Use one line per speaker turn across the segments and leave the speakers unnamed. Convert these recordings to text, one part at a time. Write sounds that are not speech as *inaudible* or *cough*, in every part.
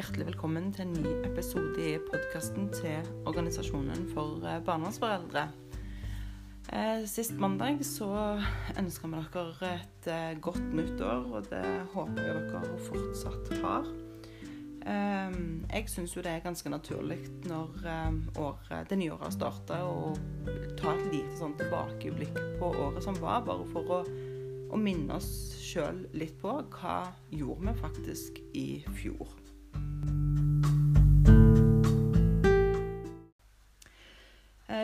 hjertelig velkommen til en ny episode i podkasten til Organisasjonen for eh, barnevernsforeldre. Eh, sist mandag så ønska vi dere et godt godt nyttår, og det håper jeg dere fortsatt har. Jeg syns jo det er ganske naturlig når året, det nye året har starta, å ta et lite sånn tilbakeblikk på året som var, bare for å, å minne oss sjøl litt på hva gjorde vi faktisk i fjor.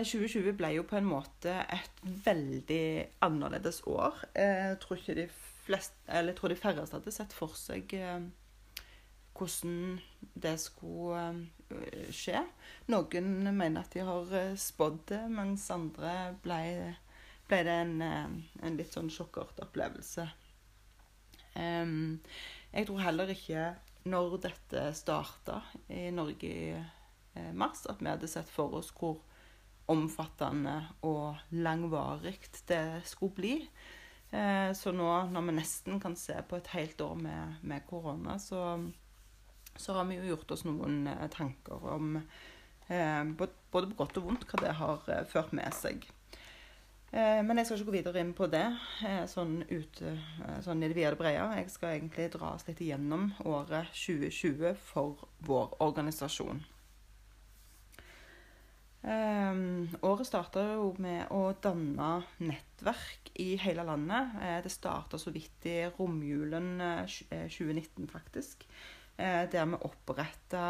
2020 ble jo på en måte et veldig annerledes år. Jeg tror, ikke de, flest, jeg tror de færreste hadde sett for seg eh, hvordan det skulle eh, skje. Noen mener at de har eh, spådd det, mens andre ble, ble det en, en, litt sånn sjokkert opplevelse. Jeg tror heller ikke når dette starta i Norge i mars, at vi hadde sett for oss hvor omfattende og langvarig det skulle bli. Eh, så nå når vi nesten kan se på et helt år med, med korona, så, så, har vi jo gjort oss noen eh, tanker om eh, både på godt og vondt hva det har ført med seg. Men jeg skal ikke gå videre inn på det sånn, ute, sånn i det vide og brede. Jeg skal egentlig dra oss litt igjennom året 2020 for vår organisasjon. Um, året starta jo med å danne nettverk i hele landet. Eh, det starta så vidt i romjulen eh, 2019, eh, faktisk. Eh, der vi oppretta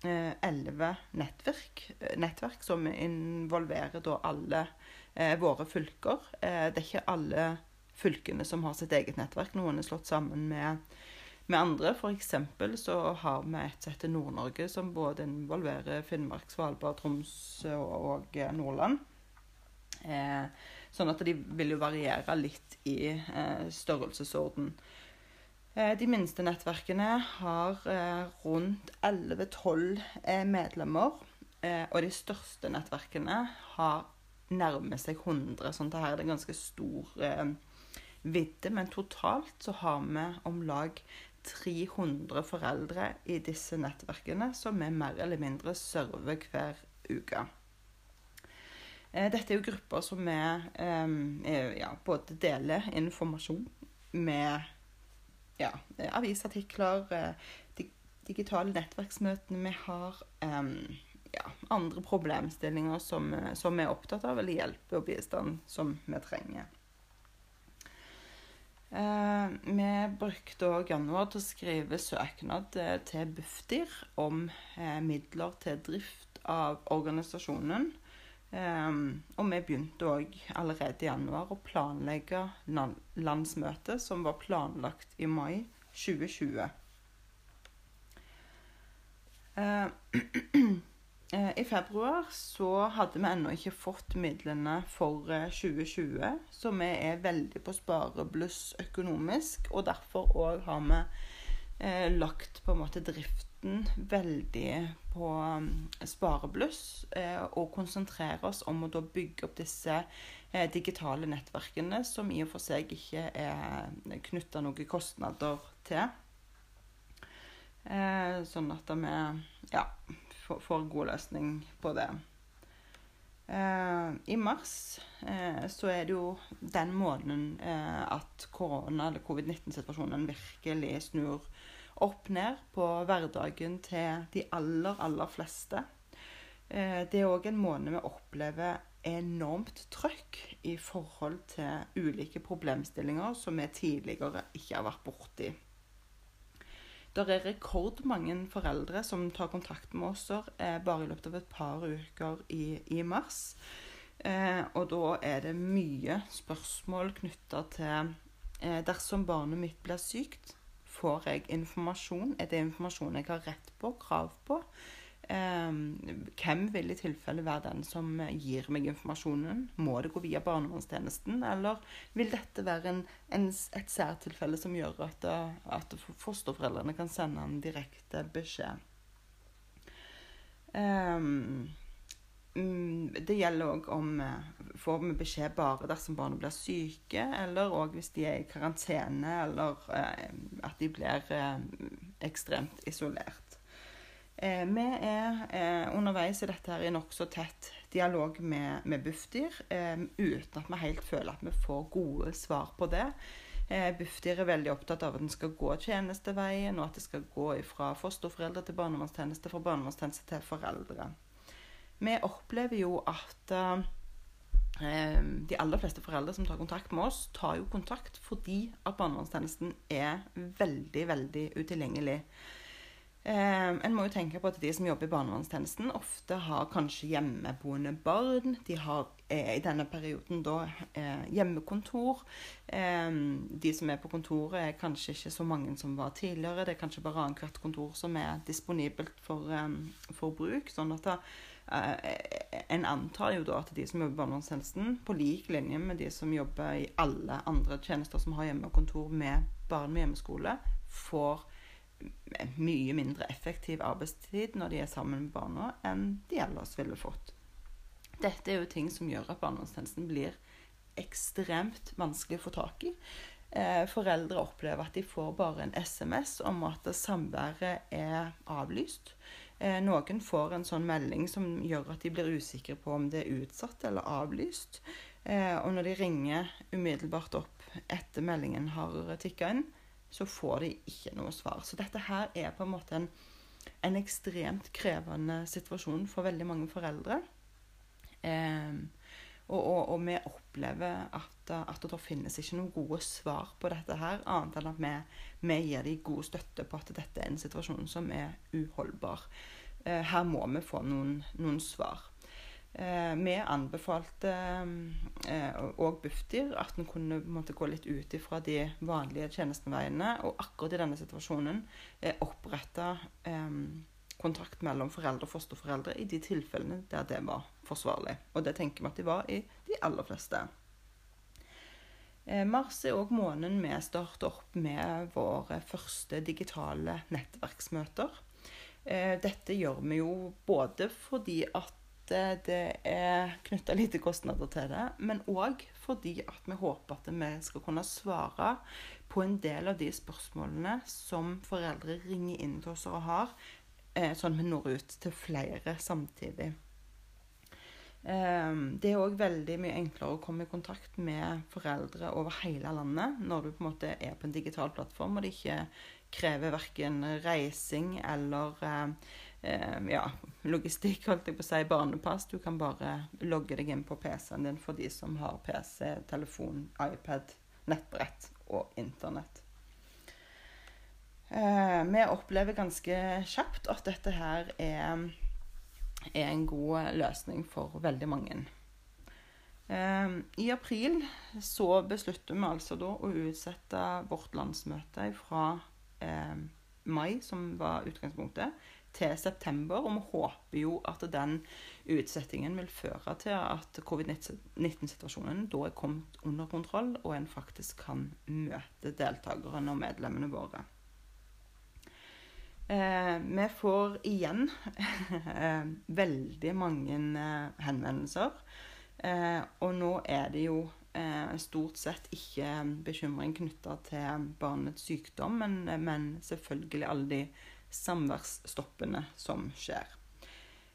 eh, elleve nettverk, eh, nettverk, som involverer da alle våre fylker. det er ikke alle fylkene som har sitt eget nettverk. Noen er slått sammen med med andre. F.eks. så har vi et som heter Nord-Norge, som både involverer Finnmark, Svalbard, Troms og Nordland. Eh, sånn at de vil jo variere litt i eh, størrelsesorden. Eh, de minste nettverkene har eh, rundt 11-12 eh, medlemmer. Eh, og de største nettverkene har nærmer seg 100, sånn at her er det ganske stor vidde. Men totalt så har vi om lag 300 foreldre i disse nettverkene som vi mer eller mindre server hver uke. Eh, dette er jo grupper som vi eh, ja, både deler informasjon med ja, avisartikler, eh, digitale nettverksmøtene vi har, ja, andre problemstillinger som, som vi er opptatt av, eller hjelp og bistand som vi trenger. Eh, vi brukte òg januar til å skrive søknad eh, til Bufdir om eh, midler til drift av organisasjonen. og vi begynte òg allerede i januar å planlegge landsmøtet, som var planlagt i mai 2020. *clears throat* Eh, I februar så hadde vi ennå ikke fått midlene for 2020, eh, så vi er veldig på sparebluss økonomisk. Og derfor òg har vi eh, lagt på en måte driften veldig på um, sparebluss. Og konsentrerer oss om å da bygge opp disse digitale nettverkene, som i og for seg ikke er knytta noen kostnader til. Sånn at vi ja, får god løsning på det. Eh, I mars eh, så er det jo den måneden eh, at korona- eller covid-19-situasjonen virkelig snur opp ned på hverdagen til de aller, aller fleste. Eh, det er òg en måned vi opplever enormt trøkk i forhold til ulike problemstillinger som vi tidligere ikke har vært borti. Det er rekordmange foreldre som tar kontakt med oss eh, bare i løpet av et par uker i, i mars. Eh, og da er det mye spørsmål knytta til eh, Dersom barnet mitt blir sykt, får jeg informasjon? Er det informasjon jeg har rett på, krav på? Ehm, hvem vil i tilfelle være den som gir meg informasjonen? Må det gå via barnevernstjenesten, eller vil dette være en, en, et særtilfelle som gjør at, at, fosterforeldrene kan sende en direkte beskjed? Um, det gjelder òg om får vi beskjed bare dersom barna blir syke, eller òg hvis de er i karantene, eller eh, at de blir eh, ekstremt isolert. Eh, vi er eh, underveis i dette her i nokså tett dialog med, med Bufdir, eh, uten at vi helt føler at vi får gode svar på det. Bufdir er veldig opptatt av at en skal gå tjenesteveien, og at det skal gå fra fosterforeldre til barnevernstjeneste, fra barnevernstjeneste til foreldre. Vi opplever jo at de aller fleste foreldre som tar kontakt med oss, tar jo kontakt fordi at barnevernstjenesten er veldig, veldig utilgjengelig. Eh, en må jo tenke på at de som jobber i barnevernstjenesten, ofte har kanskje hjemmeboende barn. De har eh, i denne perioden da eh, hjemmekontor. Eh, de som er på kontoret, er kanskje ikke så mange som var tidligere. Det er kanskje bare annethvert kontor som er disponibelt for, eh, for bruk. sånn at da, eh, En antar jo da at de som jobber i barnevernstjenesten, på lik linje med de som jobber i alle andre tjenester som har hjemmekontor med barn med hjemmeskole, får mye mindre effektiv arbeidstid når de er sammen med barna, enn de ellers ville fått. Dette er jo ting som gjør at barnevernstjenesten blir ekstremt vanskelig å få tak i. Eh, foreldre opplever at de får bare en SMS om at samværet er avlyst. Eh, noen får en sånn melding som gjør at de blir usikre på om det er utsatt eller avlyst. Eh, og når de ringer umiddelbart opp etter meldingen har tikka inn, så får de ikke noe svar. Så dette her er på en måte en, en ekstremt krevende situasjon for veldig mange foreldre. Eh, og, og, og, vi opplever at, at det finnes ikke noen gode svar på dette her, annet enn at vi, vi gir dem god støtte på at dette er en situasjon som er uholdbar. Eh, her må vi få noen, noen svar. Eh, vi anbefalte òg eh, Bufdir at en kunne måtte, gå litt ut ifra de vanlige tjenesteveiene, og akkurat i denne situasjonen eh, opprette kontakt mellom foreldre og fosterforeldre i de tilfellene der det var forsvarlig. Og det tenker vi at de var i de aller fleste. Mars er òg måneden vi starter opp med våre første digitale nettverksmøter. Dette gjør vi jo både fordi at det er knytta lite kostnader til det, men òg fordi at vi håper at vi skal kunne svare på en del av de spørsmålene som foreldre ringer inn til oss og har, eh, sånn at vi når ut til flere samtidig. Ehm, det er òg veldig mye enklere å komme i kontakt med foreldre over hele landet når du på en måte er på en digital plattform og det ikke krever verken reising eller eh, eh, ja, logistikk, holdt jeg på å si, barnepass. Du kan bare logge deg inn på PC-en din for de som har PC, telefon, iPad, nettbrett og internett. Eh, vi opplever ganske kjapt at dette her er, er en god løsning for veldig mange. Eh, I april så beslutter vi altså da å utsette vårt landsmøte fra mai, som var utgangspunktet, til september. Og vi håper jo at den utsettingen vil føre til at covid-19-situasjonen da er kommet under kontroll, og en faktisk kan møte deltakerne og medlemmene våre. Eh, vi får igjen eh, veldig mange eh, henvendelser. Og nå er det jo stort sett ikke bekymring knytta til barnets sykdom, men selvfølgelig alle de samværsstoppene som skjer.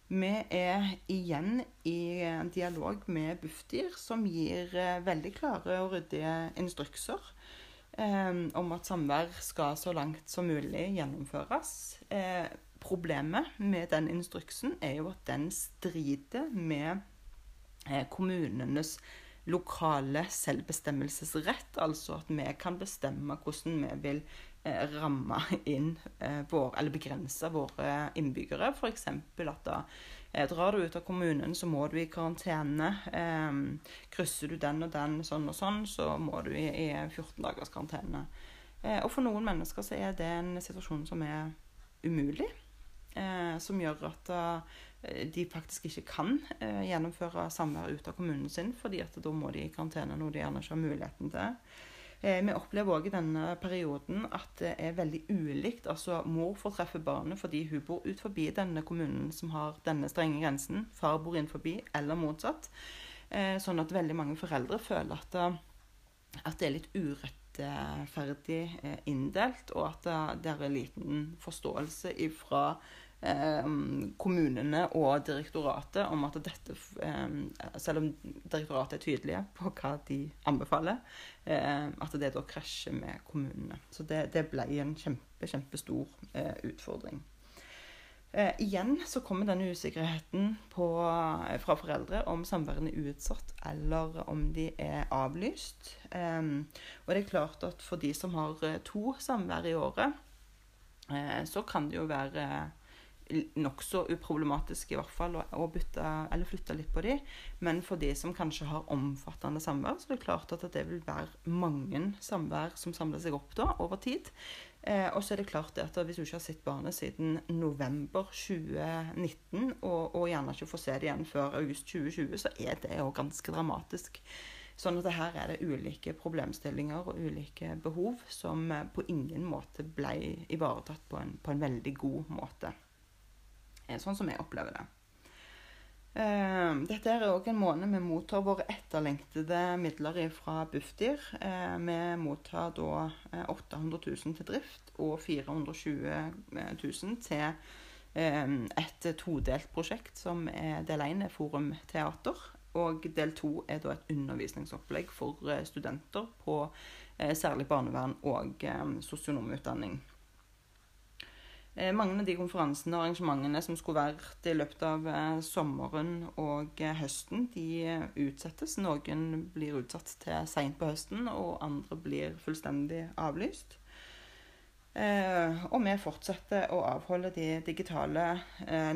Vi er igjen i dialog med Bufdir, som gir eh, veldig klare og ryddige instrukser eh, om at samvær skal så langt som mulig gjennomføres. Eh, problemet med den instruksen er jo at den strider med eh, kommunenes lokale selvbestemmelsesrett, altså at vi kan bestemme hvordan vi vil ramme inn eh, vår, eller begrense våre innbyggere. F.eks. at da eh, drar du ut av kommunen, så må du i karantene. krysser du den og den sånn og sånn, så må du i 14 dagers karantene. og for noen mennesker så er det en situasjon som er umulig. som gjør at de faktisk ikke kan gjennomføre samvær ut av kommunen sin, fordi at da må de i karantene, noe de gjerne ikke har muligheten til. Eh, vi opplever òg i denne perioden at det er veldig ulikt. Altså mor får treffe barnet fordi hun bor ut forbi denne kommunen som har denne strenge grensen. Far bor inn forbi, eller motsatt. Eh, sånn at veldig mange foreldre føler at, eh, at det er litt urettferdig inndelt, og at det er liten forståelse ifra eh, kommunene og direktoratet om at dette eh, Selv om direktoratet er tydelige på hva de anbefaler, eh, at det da krasjer med kommunene. Så det, det ble en kjempe, kjempestor eh, utfordring. Eh, igjen så kommer denne usikkerheten på, eh, fra foreldre om samværet er utsatt eller om de er avlyst. Eh, og det er klart at for de som har eh, to samvær i året, eh, så kan det jo være nokså uproblematisk i hvert fall å bytte eller flytte litt på de. Men for de som kanskje har omfattende samvær, så er det klart at det vil være mange samvær som samler seg opp da, over tid. Eh, og så er det klart at hvis du ikke har sett barnet siden november 2019, og, og gjerne ikke får se det igjen før august 2020, så er det jo ganske dramatisk. Sånn at her er det ulike problemstillinger og ulike behov som eh, på ingen måte ble ivaretatt på en, på en veldig god måte. Eh, sånn som jeg opplever det. Uh, dette er òg en måned vi mottar våre etterlengtede midler fra Bufdir. Uh, vi mottar da 800 000 til drift og 420 000 til et todelt prosjekt som er del 1 er Forum Teater. Og del 2 er da et undervisningsopplegg for studenter på særlig barnevern og sosionomutdanning. Eh, mange av de konferansene og arrangementene som skulle vært i løpet av eh, sommeren og eh, høsten, de utsettes. Noen blir utsatt til seint på høsten, og andre blir fullstendig avlyst. Og vi fortsetter å avholde de digitale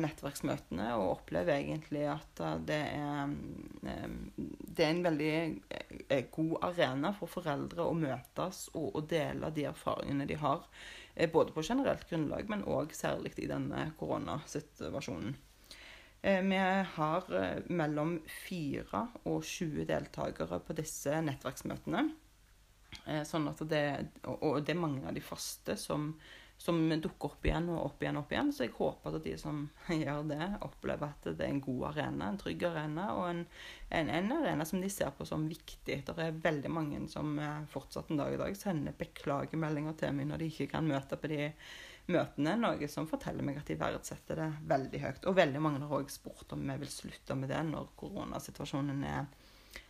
nettverksmøtene og opplever egentlig at det er, det er en veldig god arena for foreldre å møtes og, og dele de erfaringene de har Eh, både på generelt grunnlag, men òg særlig i denne koronasituasjonen. Eh, vi har eh, mellom 4 og 20 deltakere på disse nettverksmøtene. Sånn at det, og det er mange av de faste som som dukker opp igjen og opp igjen og opp igjen. Så jeg håper at de som *laughs* gjør det, opplever at det er en god arena, en trygg arena, og en, en, en arena som de ser på som viktig. Det er veldig mange som eh, fortsatt en dag i dag sender beklagemeldinger til meg når de ikke kan møte på de møtene, noe som forteller meg at de verdsetter det veldig høyt. Og veldig mange har òg spurt om vi vil slutte med det når koronasituasjonen er,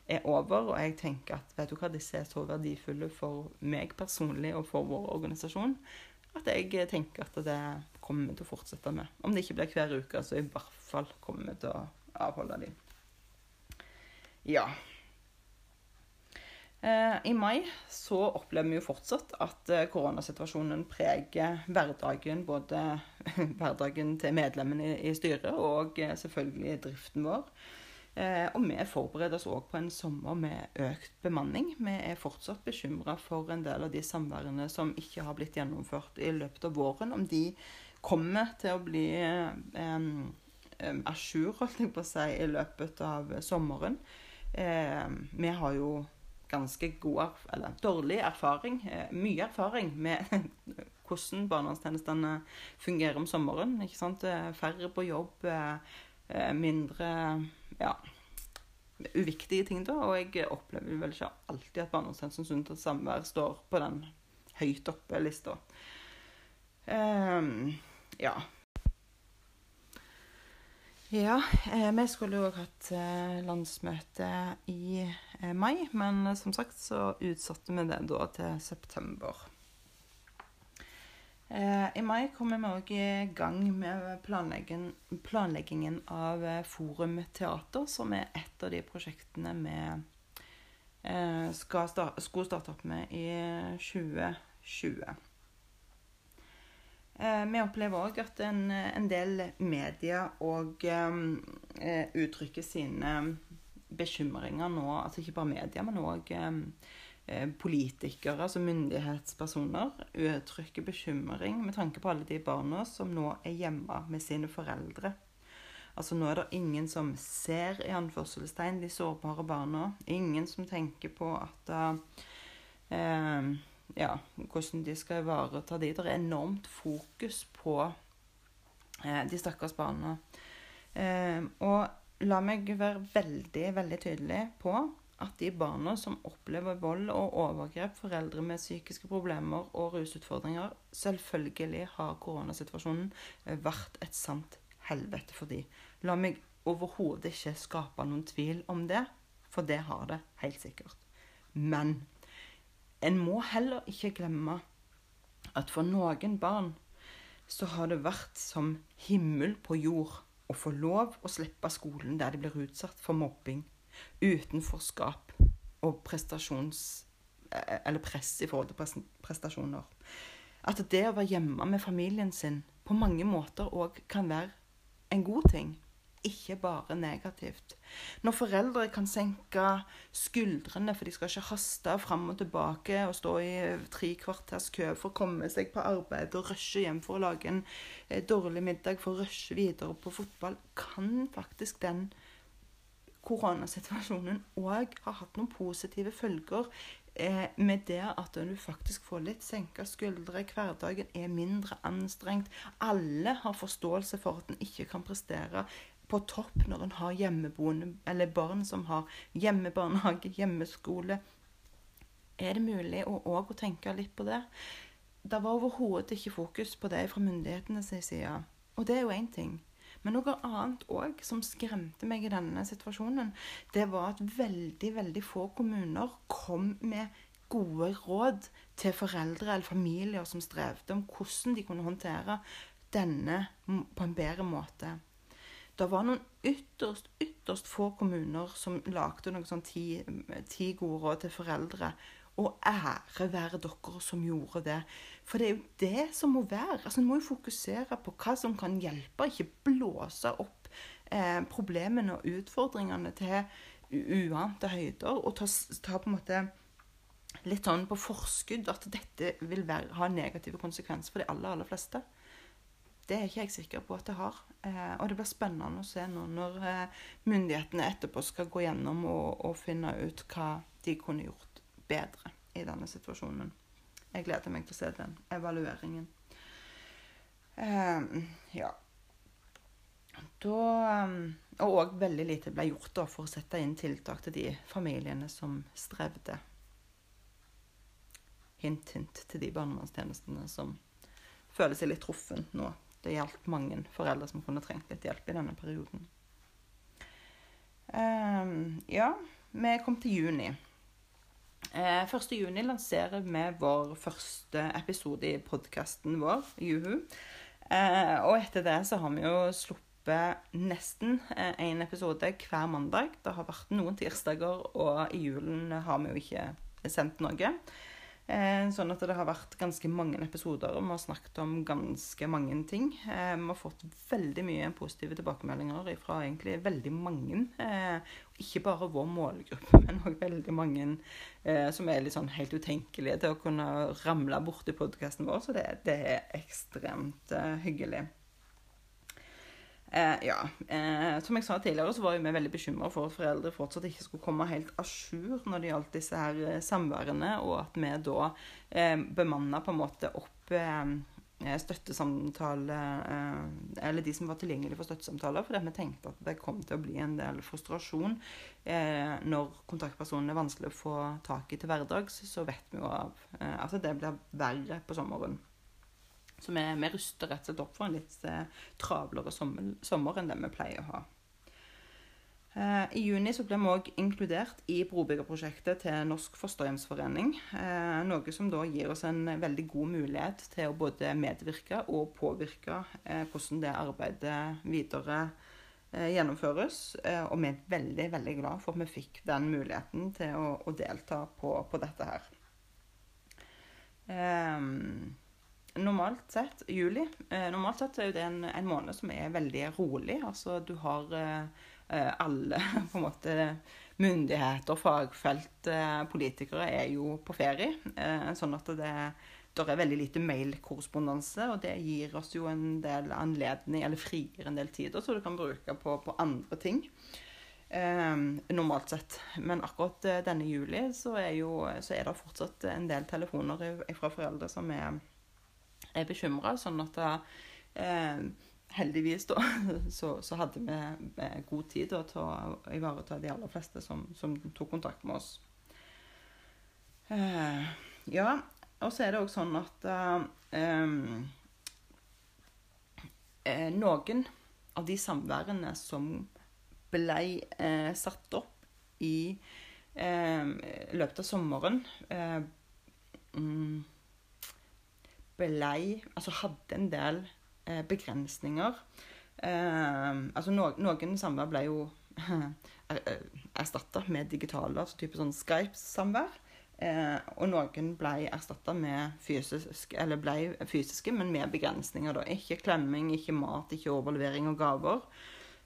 er over. Og jeg tenker at vet du hva, disse er så verdifulle for meg personlig og for vår organisasjon at jeg tenker at det kommer vi til å fortsette med. Om det ikke blir hver uke, så i hvert fall kommer vi til å avholde dem. Ja. Eh, I mai så opplever vi jo fortsatt at eh, koronasituasjonen preger hverdagen. Både *laughs* hverdagen til medlemmene i styret og eh, selvfølgelig driften vår. Eh, og vi forbereder oss òg på en sommer med økt bemanning. Vi er fortsatt bekymra for en del av de samværene som ikke har blitt gjennomført i løpet av våren. Om de kommer til å bli eh, à jour, holdt jeg på å si, i løpet av sommeren. Eh, vi har jo ganske god, eller dårlig erfaring, eh, mye erfaring med *laughs* hvordan barnevernstjenestene fungerer om sommeren. ikke sant? Færre på jobb, eh, eh, mindre ja, uviktige ting, da. Og jeg opplever vel ikke alltid at barndomshensyn sunt og samvær står på den høyt oppe-lista. Um, ja. Ja, eh, vi skulle jo hatt eh, landsmøte i eh, mai, men som sagt så utsatte vi det da til september. Eh, I mai kommer vi òg i gang med planleggingen av eh, Forum Teater, som er et av de prosjektene vi skal starte, skulle starte opp med i 2020. Vi opplever òg at en, en, del medier òg uttrykker sine bekymringer nå. Altså ikke bare media, men òg Eh, politikere, altså myndighetspersoner, uttrykker bekymring med tanke på alle de barna som nå er hjemme med sine foreldre. Altså Nå er det ingen som ser i anførselstegn de sårbare barna. Ingen som tenker på at eh, ja, hvordan de skal ivareta de. Det er enormt fokus på eh, de stakkars barna. Eh, og la meg være veldig, veldig tydelig på at de barna som opplever vold og overgrep, foreldre med psykiske problemer og rusutfordringer, selvfølgelig har koronasituasjonen vært et sant helvete for dem. La meg overhodet ikke skape noen tvil om det, for det har det helt sikkert. Men en må heller ikke glemme at for noen barn så har det vært som himmel på jord å få lov å slippe skolen der de blir utsatt for mobbing, utenforskap og prestasjons... Eh, eller press i forhold til prestasjoner. At det å være hjemme med familien sin på mange måter òg kan være en god ting ikke bare negativt. Når foreldre kan senke skuldrene, for de skal ikke haste fram og tilbake og stå i tre kvarters kø for å komme seg på arbeid og rushe hjem for å lage en eh, dårlig middag for å rushe videre på fotball, kan faktisk den koronasituasjonen òg har hatt noen positive følger eh, med det at du faktisk får litt senka skuldre. Hverdagen er mindre anstrengt. Alle har forståelse for at en ikke kan prestere på topp når en har hjemmeboende, eller barn som har hjemmebarnehage, hjemmeskole. Er det mulig å òg tenke litt på det? Det var overhodet ikke fokus på det fra myndighetenes side. Og det er jo én ting. Men noe annet òg som skremte meg i denne situasjonen, det var at veldig, veldig få kommuner kom med gode råd til foreldre eller familier som strevde, om hvordan de kunne håndtere denne på en bedre måte. Det var noen ytterst, ytterst få kommuner som lagde noen sånn ti, ti gode råd til foreldre. Og ære være dere som gjorde det. For det er jo det som må være. Altså, En må jo fokusere på hva som kan hjelpe, ikke blåse opp eh, problemene og utfordringene til uante høyder. Og ta, ta, på en måte litt sånn på forskudd at dette vil være, ha negative konsekvenser for de aller, aller fleste. Det er ikke jeg sikker på at det har. Eh, og det blir spennende å se nå når eh, myndighetene etterpå skal gå gjennom og, og, finne ut hva de kunne gjort bedre i denne situasjonen. Jeg gleder meg til å se den evalueringen. Eh, ja. Da eh, Og òg veldig lite ble gjort da, for å sette inn tiltak til de familiene som strevde. Hint, hint til de barnevernstjenestene som føler seg litt truffen nå det hjalp mange foreldre som kunne trengt litt hjelp i denne perioden. Um, ja, vi kom til juni. Eh, 1. juni lanserer vi vår første episode i podkasten vår, Juhu. Eh, og etter det så har vi jo sluppet nesten én eh, episode hver mandag. Det har vært noen tirsdager, og i julen har vi jo ikke sendt noe. Eh, sånn at det har vært ganske mange episoder, og vi har snakket om ganske mange ting. Eh, vi har fått veldig mye positive tilbakemeldinger fra egentlig veldig mange. Eh, ikke bare vår målgruppe, *laughs* men òg veldig mange som er litt sånn helt utenkelige til å kunne ramle borti podkasten vår. Så det, det er ekstremt hyggelig. Eh, ja. Eh, som jeg sa tidligere, så var vi veldig bekymra for at foreldre fortsatt ikke skulle komme helt à jour når det gjaldt disse her eh, samværene, og at vi da eh, bemanna på en måte opp eh, eh støttesamtale eh, Eller de som var tilgjengelige for støttesamtaler, fordi vi tenkte at det kom til å bli en del frustrasjon når kontaktpersonen er vanskelig å få tak i til hverdags. Så vet vi jo at det blir verre på sommeren. Så vi, vi, ruster rett og slett opp for en litt eh, travlere sommer, sommer, enn det vi pleier å ha. Eh, I juni så ble vi òg inkludert i brobyggerprosjektet til Norsk fosterhjemsforening. Eh, noe som da gir oss en veldig god mulighet til å både medvirke og påvirke hvordan det arbeidet videre gjennomføres. Og vi er veldig veldig glad for at vi fikk den muligheten til å, å delta på, på, dette her. Um, normalt sett juli eh, Normalt sett er det en, en, måned som er veldig rolig. Altså du har eh, eh alle *laughs* på en måte myndigheter, fagfelt, eh, politikere er jo på ferie. Eh, sånn at det der er veldig lite mailkorrespondanse, og det gir oss jo en del anledning, eller frigir en del tider, så du kan bruke på, på andre ting. Eh, normalt sett. Men akkurat denne juli så er, jo, så er det fortsatt en del telefoner fra foreldre som er er bekymra. Sånn at eh, heldigvis, da, *laughs* så, så hadde vi eh, god tid da, til å ivareta de aller fleste som, som tok kontakt med oss. Eh, ja, og så er det òg sånn at eh, eh, noen av de samværene som ble eh, satt opp i løpet av sommeren mm, ble Altså hadde en del eh, begrensninger. Eh, altså no, noen samvær ble jo *laughs* erstatta med digitale, altså type sånn Skype-samvær. Eh, og noen ble erstatta med fysisk, eller ble fysiske, men med begrensninger. da. Ikke klemming, ikke mat, ikke overlevering av gaver.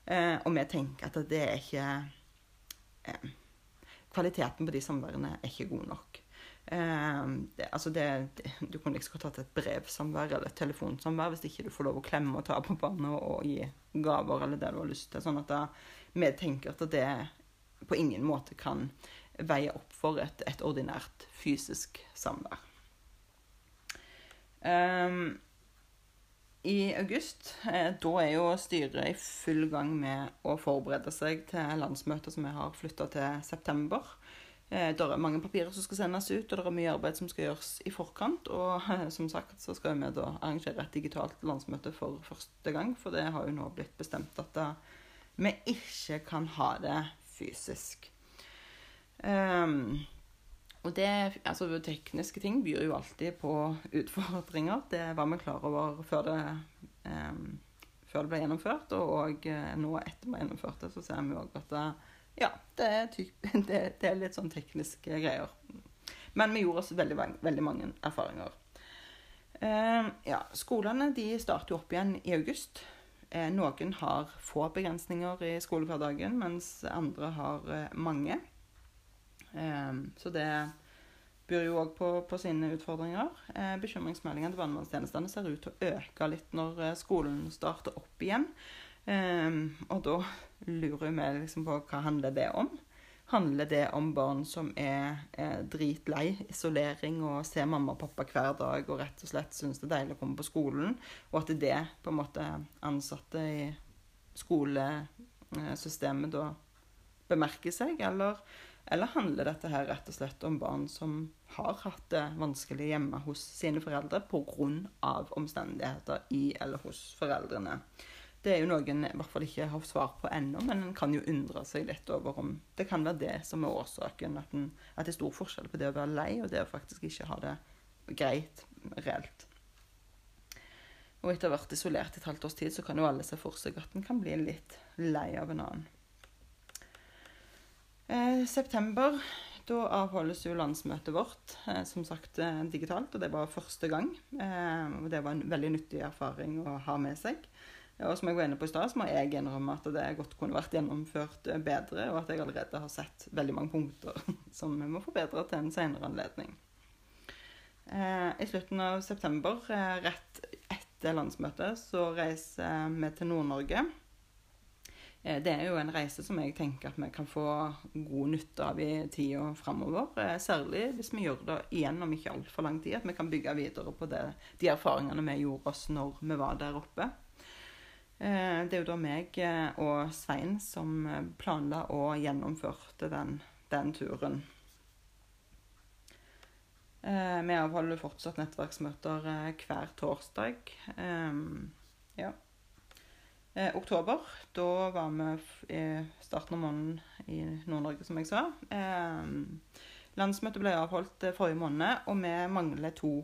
Eh, og vi tenker at det er ikke eh, Kvaliteten på de samværene er ikke god nok. Eh, det, altså det, du kunne liksom godt hatt et brevsamvær eller et telefonsamvær hvis ikke du får lov å klemme og ta på barnet og, gi gaver eller det du har lyst til. Sånn at da, vi tenker at det på ingen måte kan veie opp for et, et ordinært fysisk samvær. Um, I august eh, da er jo styret i full gang med å forberede seg til landsmøtet som vi har flytta til september. Eh, det er mange papirer som skal sendes ut, og det er mye arbeid som skal gjøres i forkant. Og som sagt så skal vi da arrangere et digitalt landsmøte for første gang. For det har jo nå blitt bestemt at da, vi ikke kan ha det fysisk. Um, og det, altså Tekniske ting byr jo alltid på utfordringer. Det var vi klar over før det, um, før det ble gjennomført. Og, og eh, nå etter vi har gjennomført det, så ser vi òg at det, ja, det er, typ, *laughs* det, det er, litt sånn tekniske greier. Men vi gjorde oss veldig, veldig mange erfaringer. Eh, ja, skolene de starter opp igjen i august. Eh, noen har få begrensninger i skolehverdagen, mens andre har eh, mange. så det byr jo òg på, på, sine utfordringer. bekymringsmeldingene til barnevernstjenestene ser ut til å øke litt når skolen starter opp igjen. Um, og da lurer vi liksom på hva handler det om. Handler det om barn som er, er dritlei isolering og ser mamma og pappa hver dag og rett og slett syns det er deilig å komme på skolen, og at det på en måte ansatte i skolesystemet da bemerker seg, eller, eller handler dette her rett og slett om barn som har hatt det vanskelig hjemme hos sine foreldre pga. omstendigheter i eller hos foreldrene? Det er jo noen i hvert fall ikke har svar på ennå, men en kan jo undre seg litt over om det kan være det som er årsaken. At, en, at det er stor forskjell på det å være lei og det å faktisk ikke ha det greit reelt. Og etter å ha vært isolert et halvt års tid, så kan jo alle se for seg at en kan bli litt lei av en annen. Eh, september, da avholdes jo landsmøtet vårt, eh, som sagt eh, digitalt. Og det var første gang. Eh, og det var en veldig nyttig erfaring å ha med seg. Og som jeg var inne på i stad, så må jeg innrømme at det godt kunne vært gjennomført eh, bedre, og at jeg allerede har sett veldig mange punkter *laughs* som vi må forbedre til en senere anledning. Eh, I slutten av september, eh, rett etter landsmøtet, så reiser vi til Nord-Norge. Det er jo en reise som jeg tenker at vi kan få god nytte av i tida framover. Særlig hvis vi gjør det igjen om ikke altfor lang tid. At vi kan bygge videre på det, de erfaringene vi gjorde oss når vi var der oppe. Eh, det er jo da meg eh, og Svein som eh, planla og gjennomførte den, den turen. Vi avholder fortsatt nettverksmøter hver torsdag. Ja. Oktober, da var vi i starten av måneden i Nord-Norge, som jeg sa. Landsmøtet ble avholdt forrige måned, og vi mangler to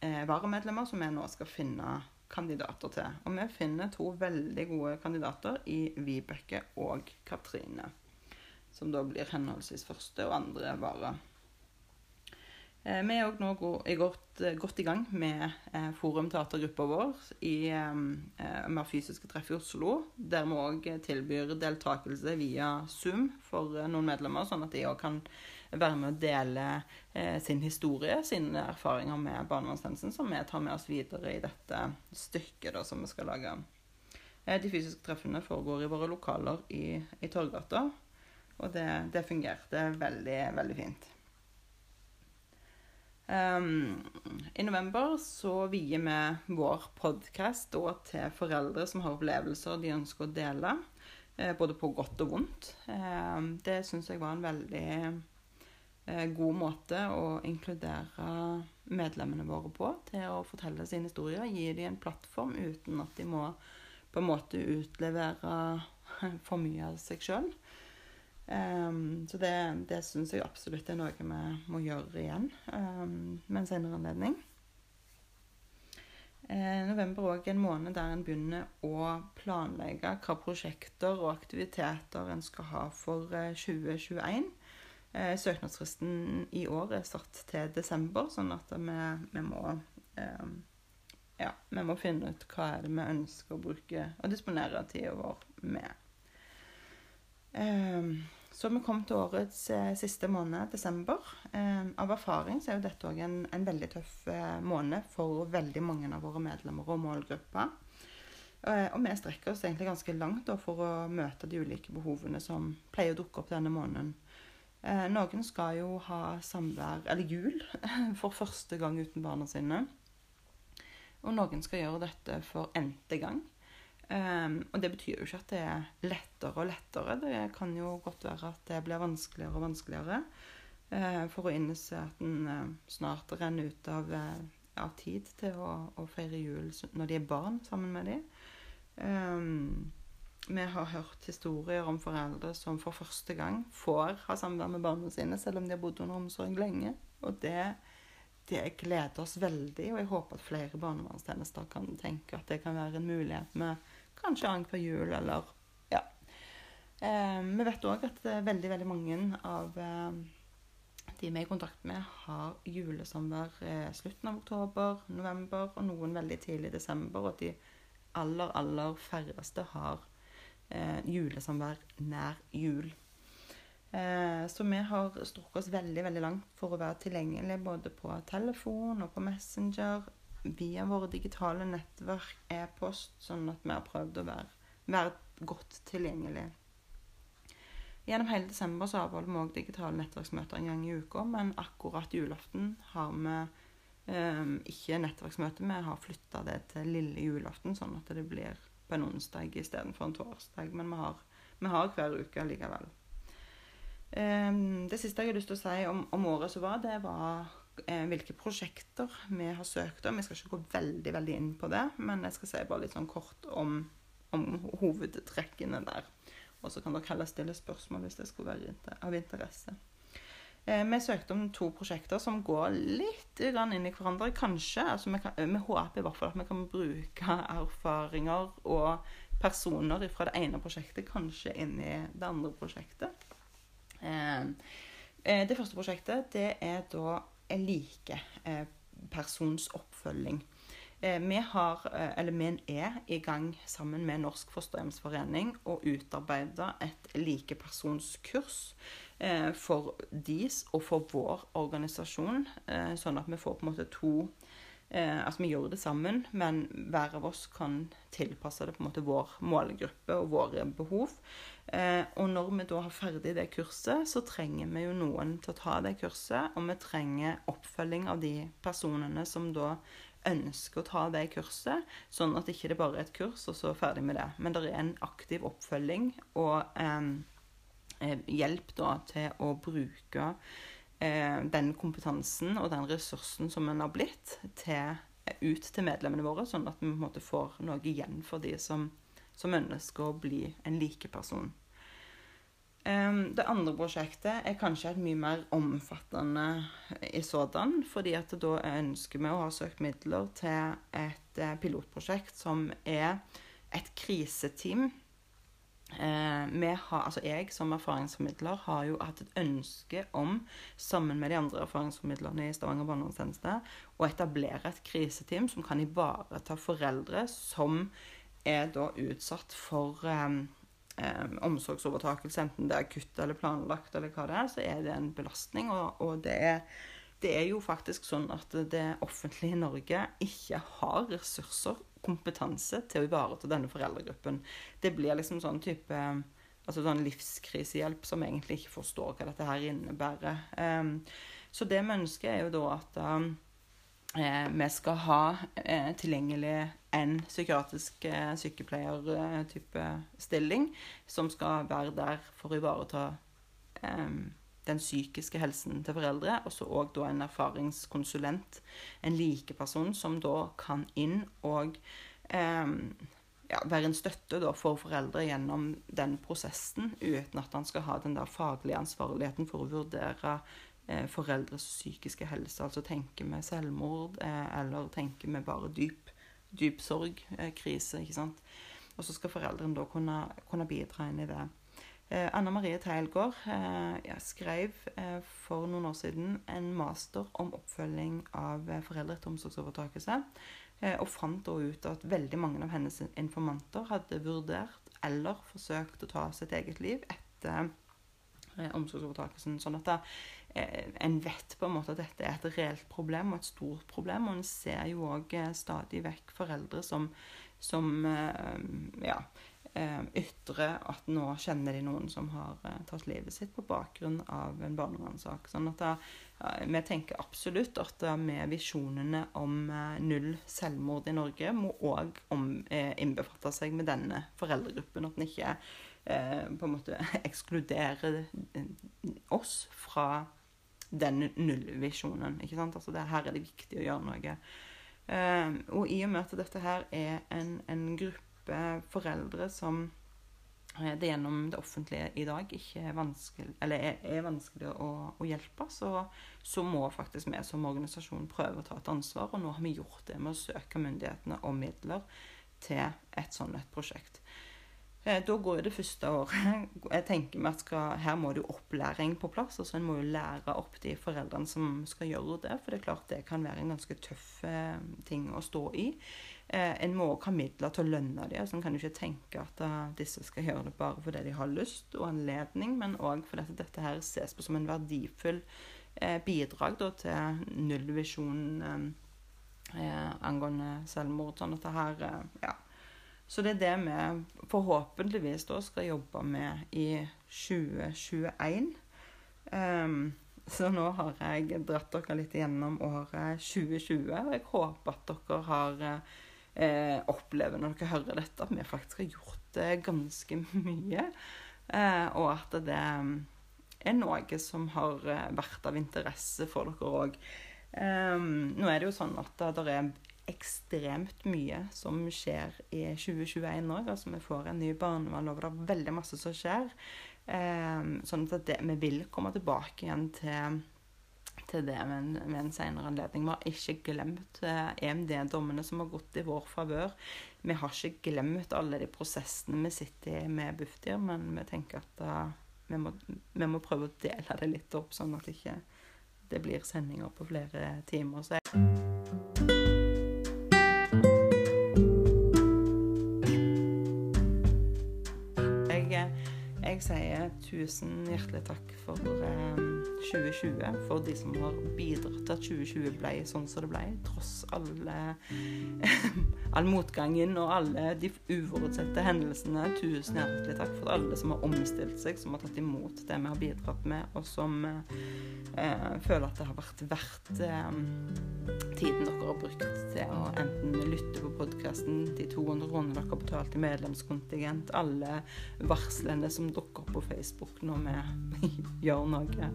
varamedlemmer som vi nå skal finne kandidater til. Og vi finner to veldig gode kandidater i Vibeke og Katrine. Som da blir henholdsvis første og andre vare. Eh, vi er òg nå godt, godt, i gang med forumteatergruppa vår i eh, mer fysiske treff i Oslo. Der vi òg tilbyr deltakelse via Zoom for noen medlemmer, sånn at de òg kan være med å dele eh, sin historie, sine erfaringer med barnevernstjenesten, som vi tar med oss videre i dette stykket da, som vi skal lage. Eh, de fysiske treffene foregår i våre lokaler i, i Torgata, og det, det fungerte veldig, veldig fint. Um, I november så vier vi vår podkast til foreldre som har opplevelser de ønsker å dele. Eh, både på godt og vondt. Eh, det syns jeg var en veldig god måte å inkludere medlemmene våre på til å fortelle sine historier. Gi dem en plattform uten at de må på en måte utlevere *laughs* for mye av seg sjøl. Um, så det, det syns jeg absolutt er noe vi må gjøre igjen um, med en senere anledning. Uh, november er òg en måned der en begynner å planlegge hva prosjekter og aktiviteter en skal ha for uh, 2021. Eh, søknadsfristen i år er satt til desember, sånn at vi, vi må eh, ja, vi må finne ut hva er det vi ønsker å bruke og disponere tida vår med. Um, så vi kom til årets eh, siste måned, desember. Eh, av erfaring så er jo dette òg en, en, veldig tøff eh, måned for veldig mange av våre medlemmer og målgrupper. Eh, og vi strekker oss egentlig ganske langt for å møte de ulike behovene som pleier å dukke opp denne måneden. Eh, noen skal jo ha samvær, eller jul, *laughs* for første gang uten barna sine. Og noen skal gjøre dette for n-te gang. Um, og det betyr jo ikke at det er lettere og lettere. Det kan jo godt være at det blir vanskeligere og vanskeligere. Uh, for å innse at en uh, snart renner ut av, uh, av tid til å, å, feire jul når de er barn sammen med dem. Vi har hørt historier om foreldre som for første gang får ha samvær med barna sine, selv om de har bodd under omsorg lenge. Og det, det gleder oss veldig, og jeg håper at flere barnevernstjenester kan tenke at det kan være en mulighet med Kanskje annenhver jul, eller Ja. Eh, vi vet òg at veldig, veldig mange av eh, de vi er i kontakt med, har julesamvær eh, slutten av oktober, november og noen veldig tidlig i desember. Og at de aller, aller færreste har eh, julesamvær nær jul. Eh, så vi har strukket oss veldig veldig langt for å være tilgjengelige både på telefon og på Messenger via våre digitale nettverk, e-post, sånn at vi har prøvd å være, være godt tilgjengelig. Gjennom hele desember så avholder vi òg digitale nettverksmøter en gang i uka, men akkurat julaften har vi eh, ikke nettverksmøte. Vi har flytta det til lille julaften, sånn at det blir på en onsdag istedenfor en torsdag. Men vi har, vi har hver uke likevel. Um, det siste jeg har lyst til å si om, om året som var, det var eh, hvilke prosjekter vi har søkt om. Jeg skal ikke gå veldig veldig inn på det, men jeg skal si bare litt sånn kort om, om hovedtrekkene der. Og så kan dere heller stille spørsmål hvis det skulle være av interesse. Eh, vi søkte om to prosjekter som går litt inn i hverandre. Kanskje, altså vi, kan, vi, håper i hvert fall at vi kan bruke erfaringer og personer fra det ene prosjektet kanskje inn i det andre prosjektet. Eh, eh det første prosjektet det er da likepersons eh, oppfølging. Eh, vi har, eh, eller vi er i gang sammen med Norsk fosterhjemsforening å utarbeide et likepersonskurs for deres og for vår organisasjon, sånn at vi får på en måte to Eh, altså Vi gjør det sammen, men hver av oss kan tilpasse det på en måte vår målgruppe og våre behov. Eh, og når vi da har ferdig det kurset, så trenger vi jo noen til å ta det kurset. Og vi trenger oppfølging av de personene som da ønsker å ta det kurset, sånn at ikke det bare er et kurs, og så ferdig med det. Men det er en aktiv oppfølging og eh, eh hjelp da til å bruke eh, den kompetansen og den ressursen som en har blitt, til, ut til medlemmene våre, sånn at vi på en måte får noe igjen for de som, som ønsker å bli en likeperson. Eh, det andre prosjektet er kanskje et mye mer omfattende i sådan, fordi at da ønsker vi å ha søkt midler til et eh, pilotprosjekt som er et kriseteam Eh, har, altså jeg som erfaringsformidler har jo hatt et ønske om, sammen med de andre erfaringsformidlerne i Stavanger barnevernstjeneste, å etablere et kriseteam som kan ivareta foreldre som er da utsatt for eh, eh, omsorgsovertakelse, enten det er akutt eller planlagt, eller hva det er, så er det en belastning. Og, og det, er, det er jo faktisk sånn at det offentlige Norge ikke har ressurser kompetanse til å ivareta denne foreldregruppen. Det blir liksom sånn type altså sånn livskrisehjelp som egentlig ikke forstår hva dette her innebærer. Um, så det vi ønsker, er jo da at um, eh, vi skal ha eh, tilgjengelig en psykiatrisk sykepleier-type stilling som skal være der for å ivareta den psykiske helsen til foreldre, og så òg en erfaringskonsulent, en likeperson, som da kan inn og eh, ja, være en støtte da, for foreldre gjennom den prosessen, uten at han skal ha den der faglige ansvarligheten for å vurdere eh, foreldres psykiske helse. Altså tenke med selvmord, eh, eller tenke med bare dyp, dyp sorg, eh, krise. ikke sant? Og så skal foreldrene da kunne, kunne bidra inn i det. Eh, Anna Marie Teilgaard eh, skrev eh, for noen år siden en master om oppfølging av foreldre etter omsorgsovertakelse. Og fant da ut at veldig mange av hennes informanter hadde vurdert eller forsøkt å ta sitt eget liv etter omsorgsovertakelsen. Sånn at da, en vet på en måte at dette er et reelt problem og et stort problem. Og en ser jo òg stadig vekk foreldre som, som ja, ytrer at nå kjenner de noen som har tatt livet sitt på bakgrunn av en barnevernssak. Sånn at da, vi tenker absolutt at med visjonene om eh, null selvmord i Norge må òg eh, innbefatte seg med denne foreldregruppen. At den ikke eh, på en måte *laughs* ekskluderer oss fra den nullvisjonen. ikke sant? Altså det, her er det viktig å gjøre noe. Og i og med at dette her er en, en gruppe foreldre som Eh, det gjennom det offentlige i dag ikke er vanskelig, er, er vanskelig å, å hjelpe, så, så, må faktisk vi som organisasjon prøve å ta et ansvar. Og nå har vi gjort det med å søke myndighetene om midler til et sånt et prosjekt. Eh, da går det første året *laughs* Jeg tenker meg at skal, Her må det jo opplæring på plass. altså En må jo lære opp de foreldrene som skal gjøre det. For det er klart det kan være en ganske tøff eh, ting å stå i. Eh, en må også ha midler til å lønne dem. Altså, en kan jo ikke tenke at uh, disse skal gjøre det bare fordi de har lyst og anledning, men òg fordi at dette her ses på som en verdifull eh, bidrag da, til nullvisjonen eh, eh, angående selvmord. Sånn at det her eh, Ja. Så det er det vi forhåpentligvis da skal jobbe med i 2021. Um, så nå har jeg dratt dere litt gjennom året 2020, og jeg håper at dere har eh, opplever når dere hører dette, at vi faktisk har gjort eh, ganske *laughs* mye. Eh, og at det er noe som har eh, vært av interesse for dere òg. Eh, nå er det jo sånn at det er ekstremt mye som skjer i 2021 òg. Altså, vi får en ny barnevernlov, det er veldig masse som skjer. Eh, sånn at det, vi vil komme tilbake igjen til til det med en, en senere anledning. Vi har ikke glemt eh, EMD-dommene som har gått i vår favør. Vi har ikke glemt alle de prosessene vi sitter i med Bufdir, men vi tenker at uh, vi, må, vi, må, prøve å dele det litt opp, sånn at det ikke det blir sendinger på flere timer. Så jeg sier tusen hjertelig takk for eh, 2020. For de som har bidratt til at 2020 ble sånn som det ble. Tross alle, *laughs* all motgangen og alle de uforutsette hendelsene. Tusen hjertelig takk for alle som har omstilt seg, som har tatt imot det vi har bidratt med, og som eh, føler at det har vært verdt eh, tiden dere har brukt til å enten lytte på podkasten, de 200 kronene dere har betalt i medlemskontingent, alle varslene som dukker opp på Facebook når vi *laughs* gjør noe.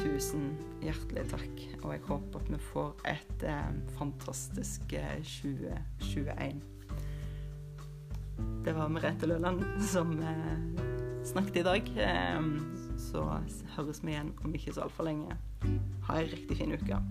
Tusen hjertelig takk. Og jeg håper at vi får et eh, fantastisk eh, 2021. Det var Merete Løland som eh, snakket i dag. Eh, så høres vi igjen om ikke så altfor lenge. Ha ei riktig fin uke.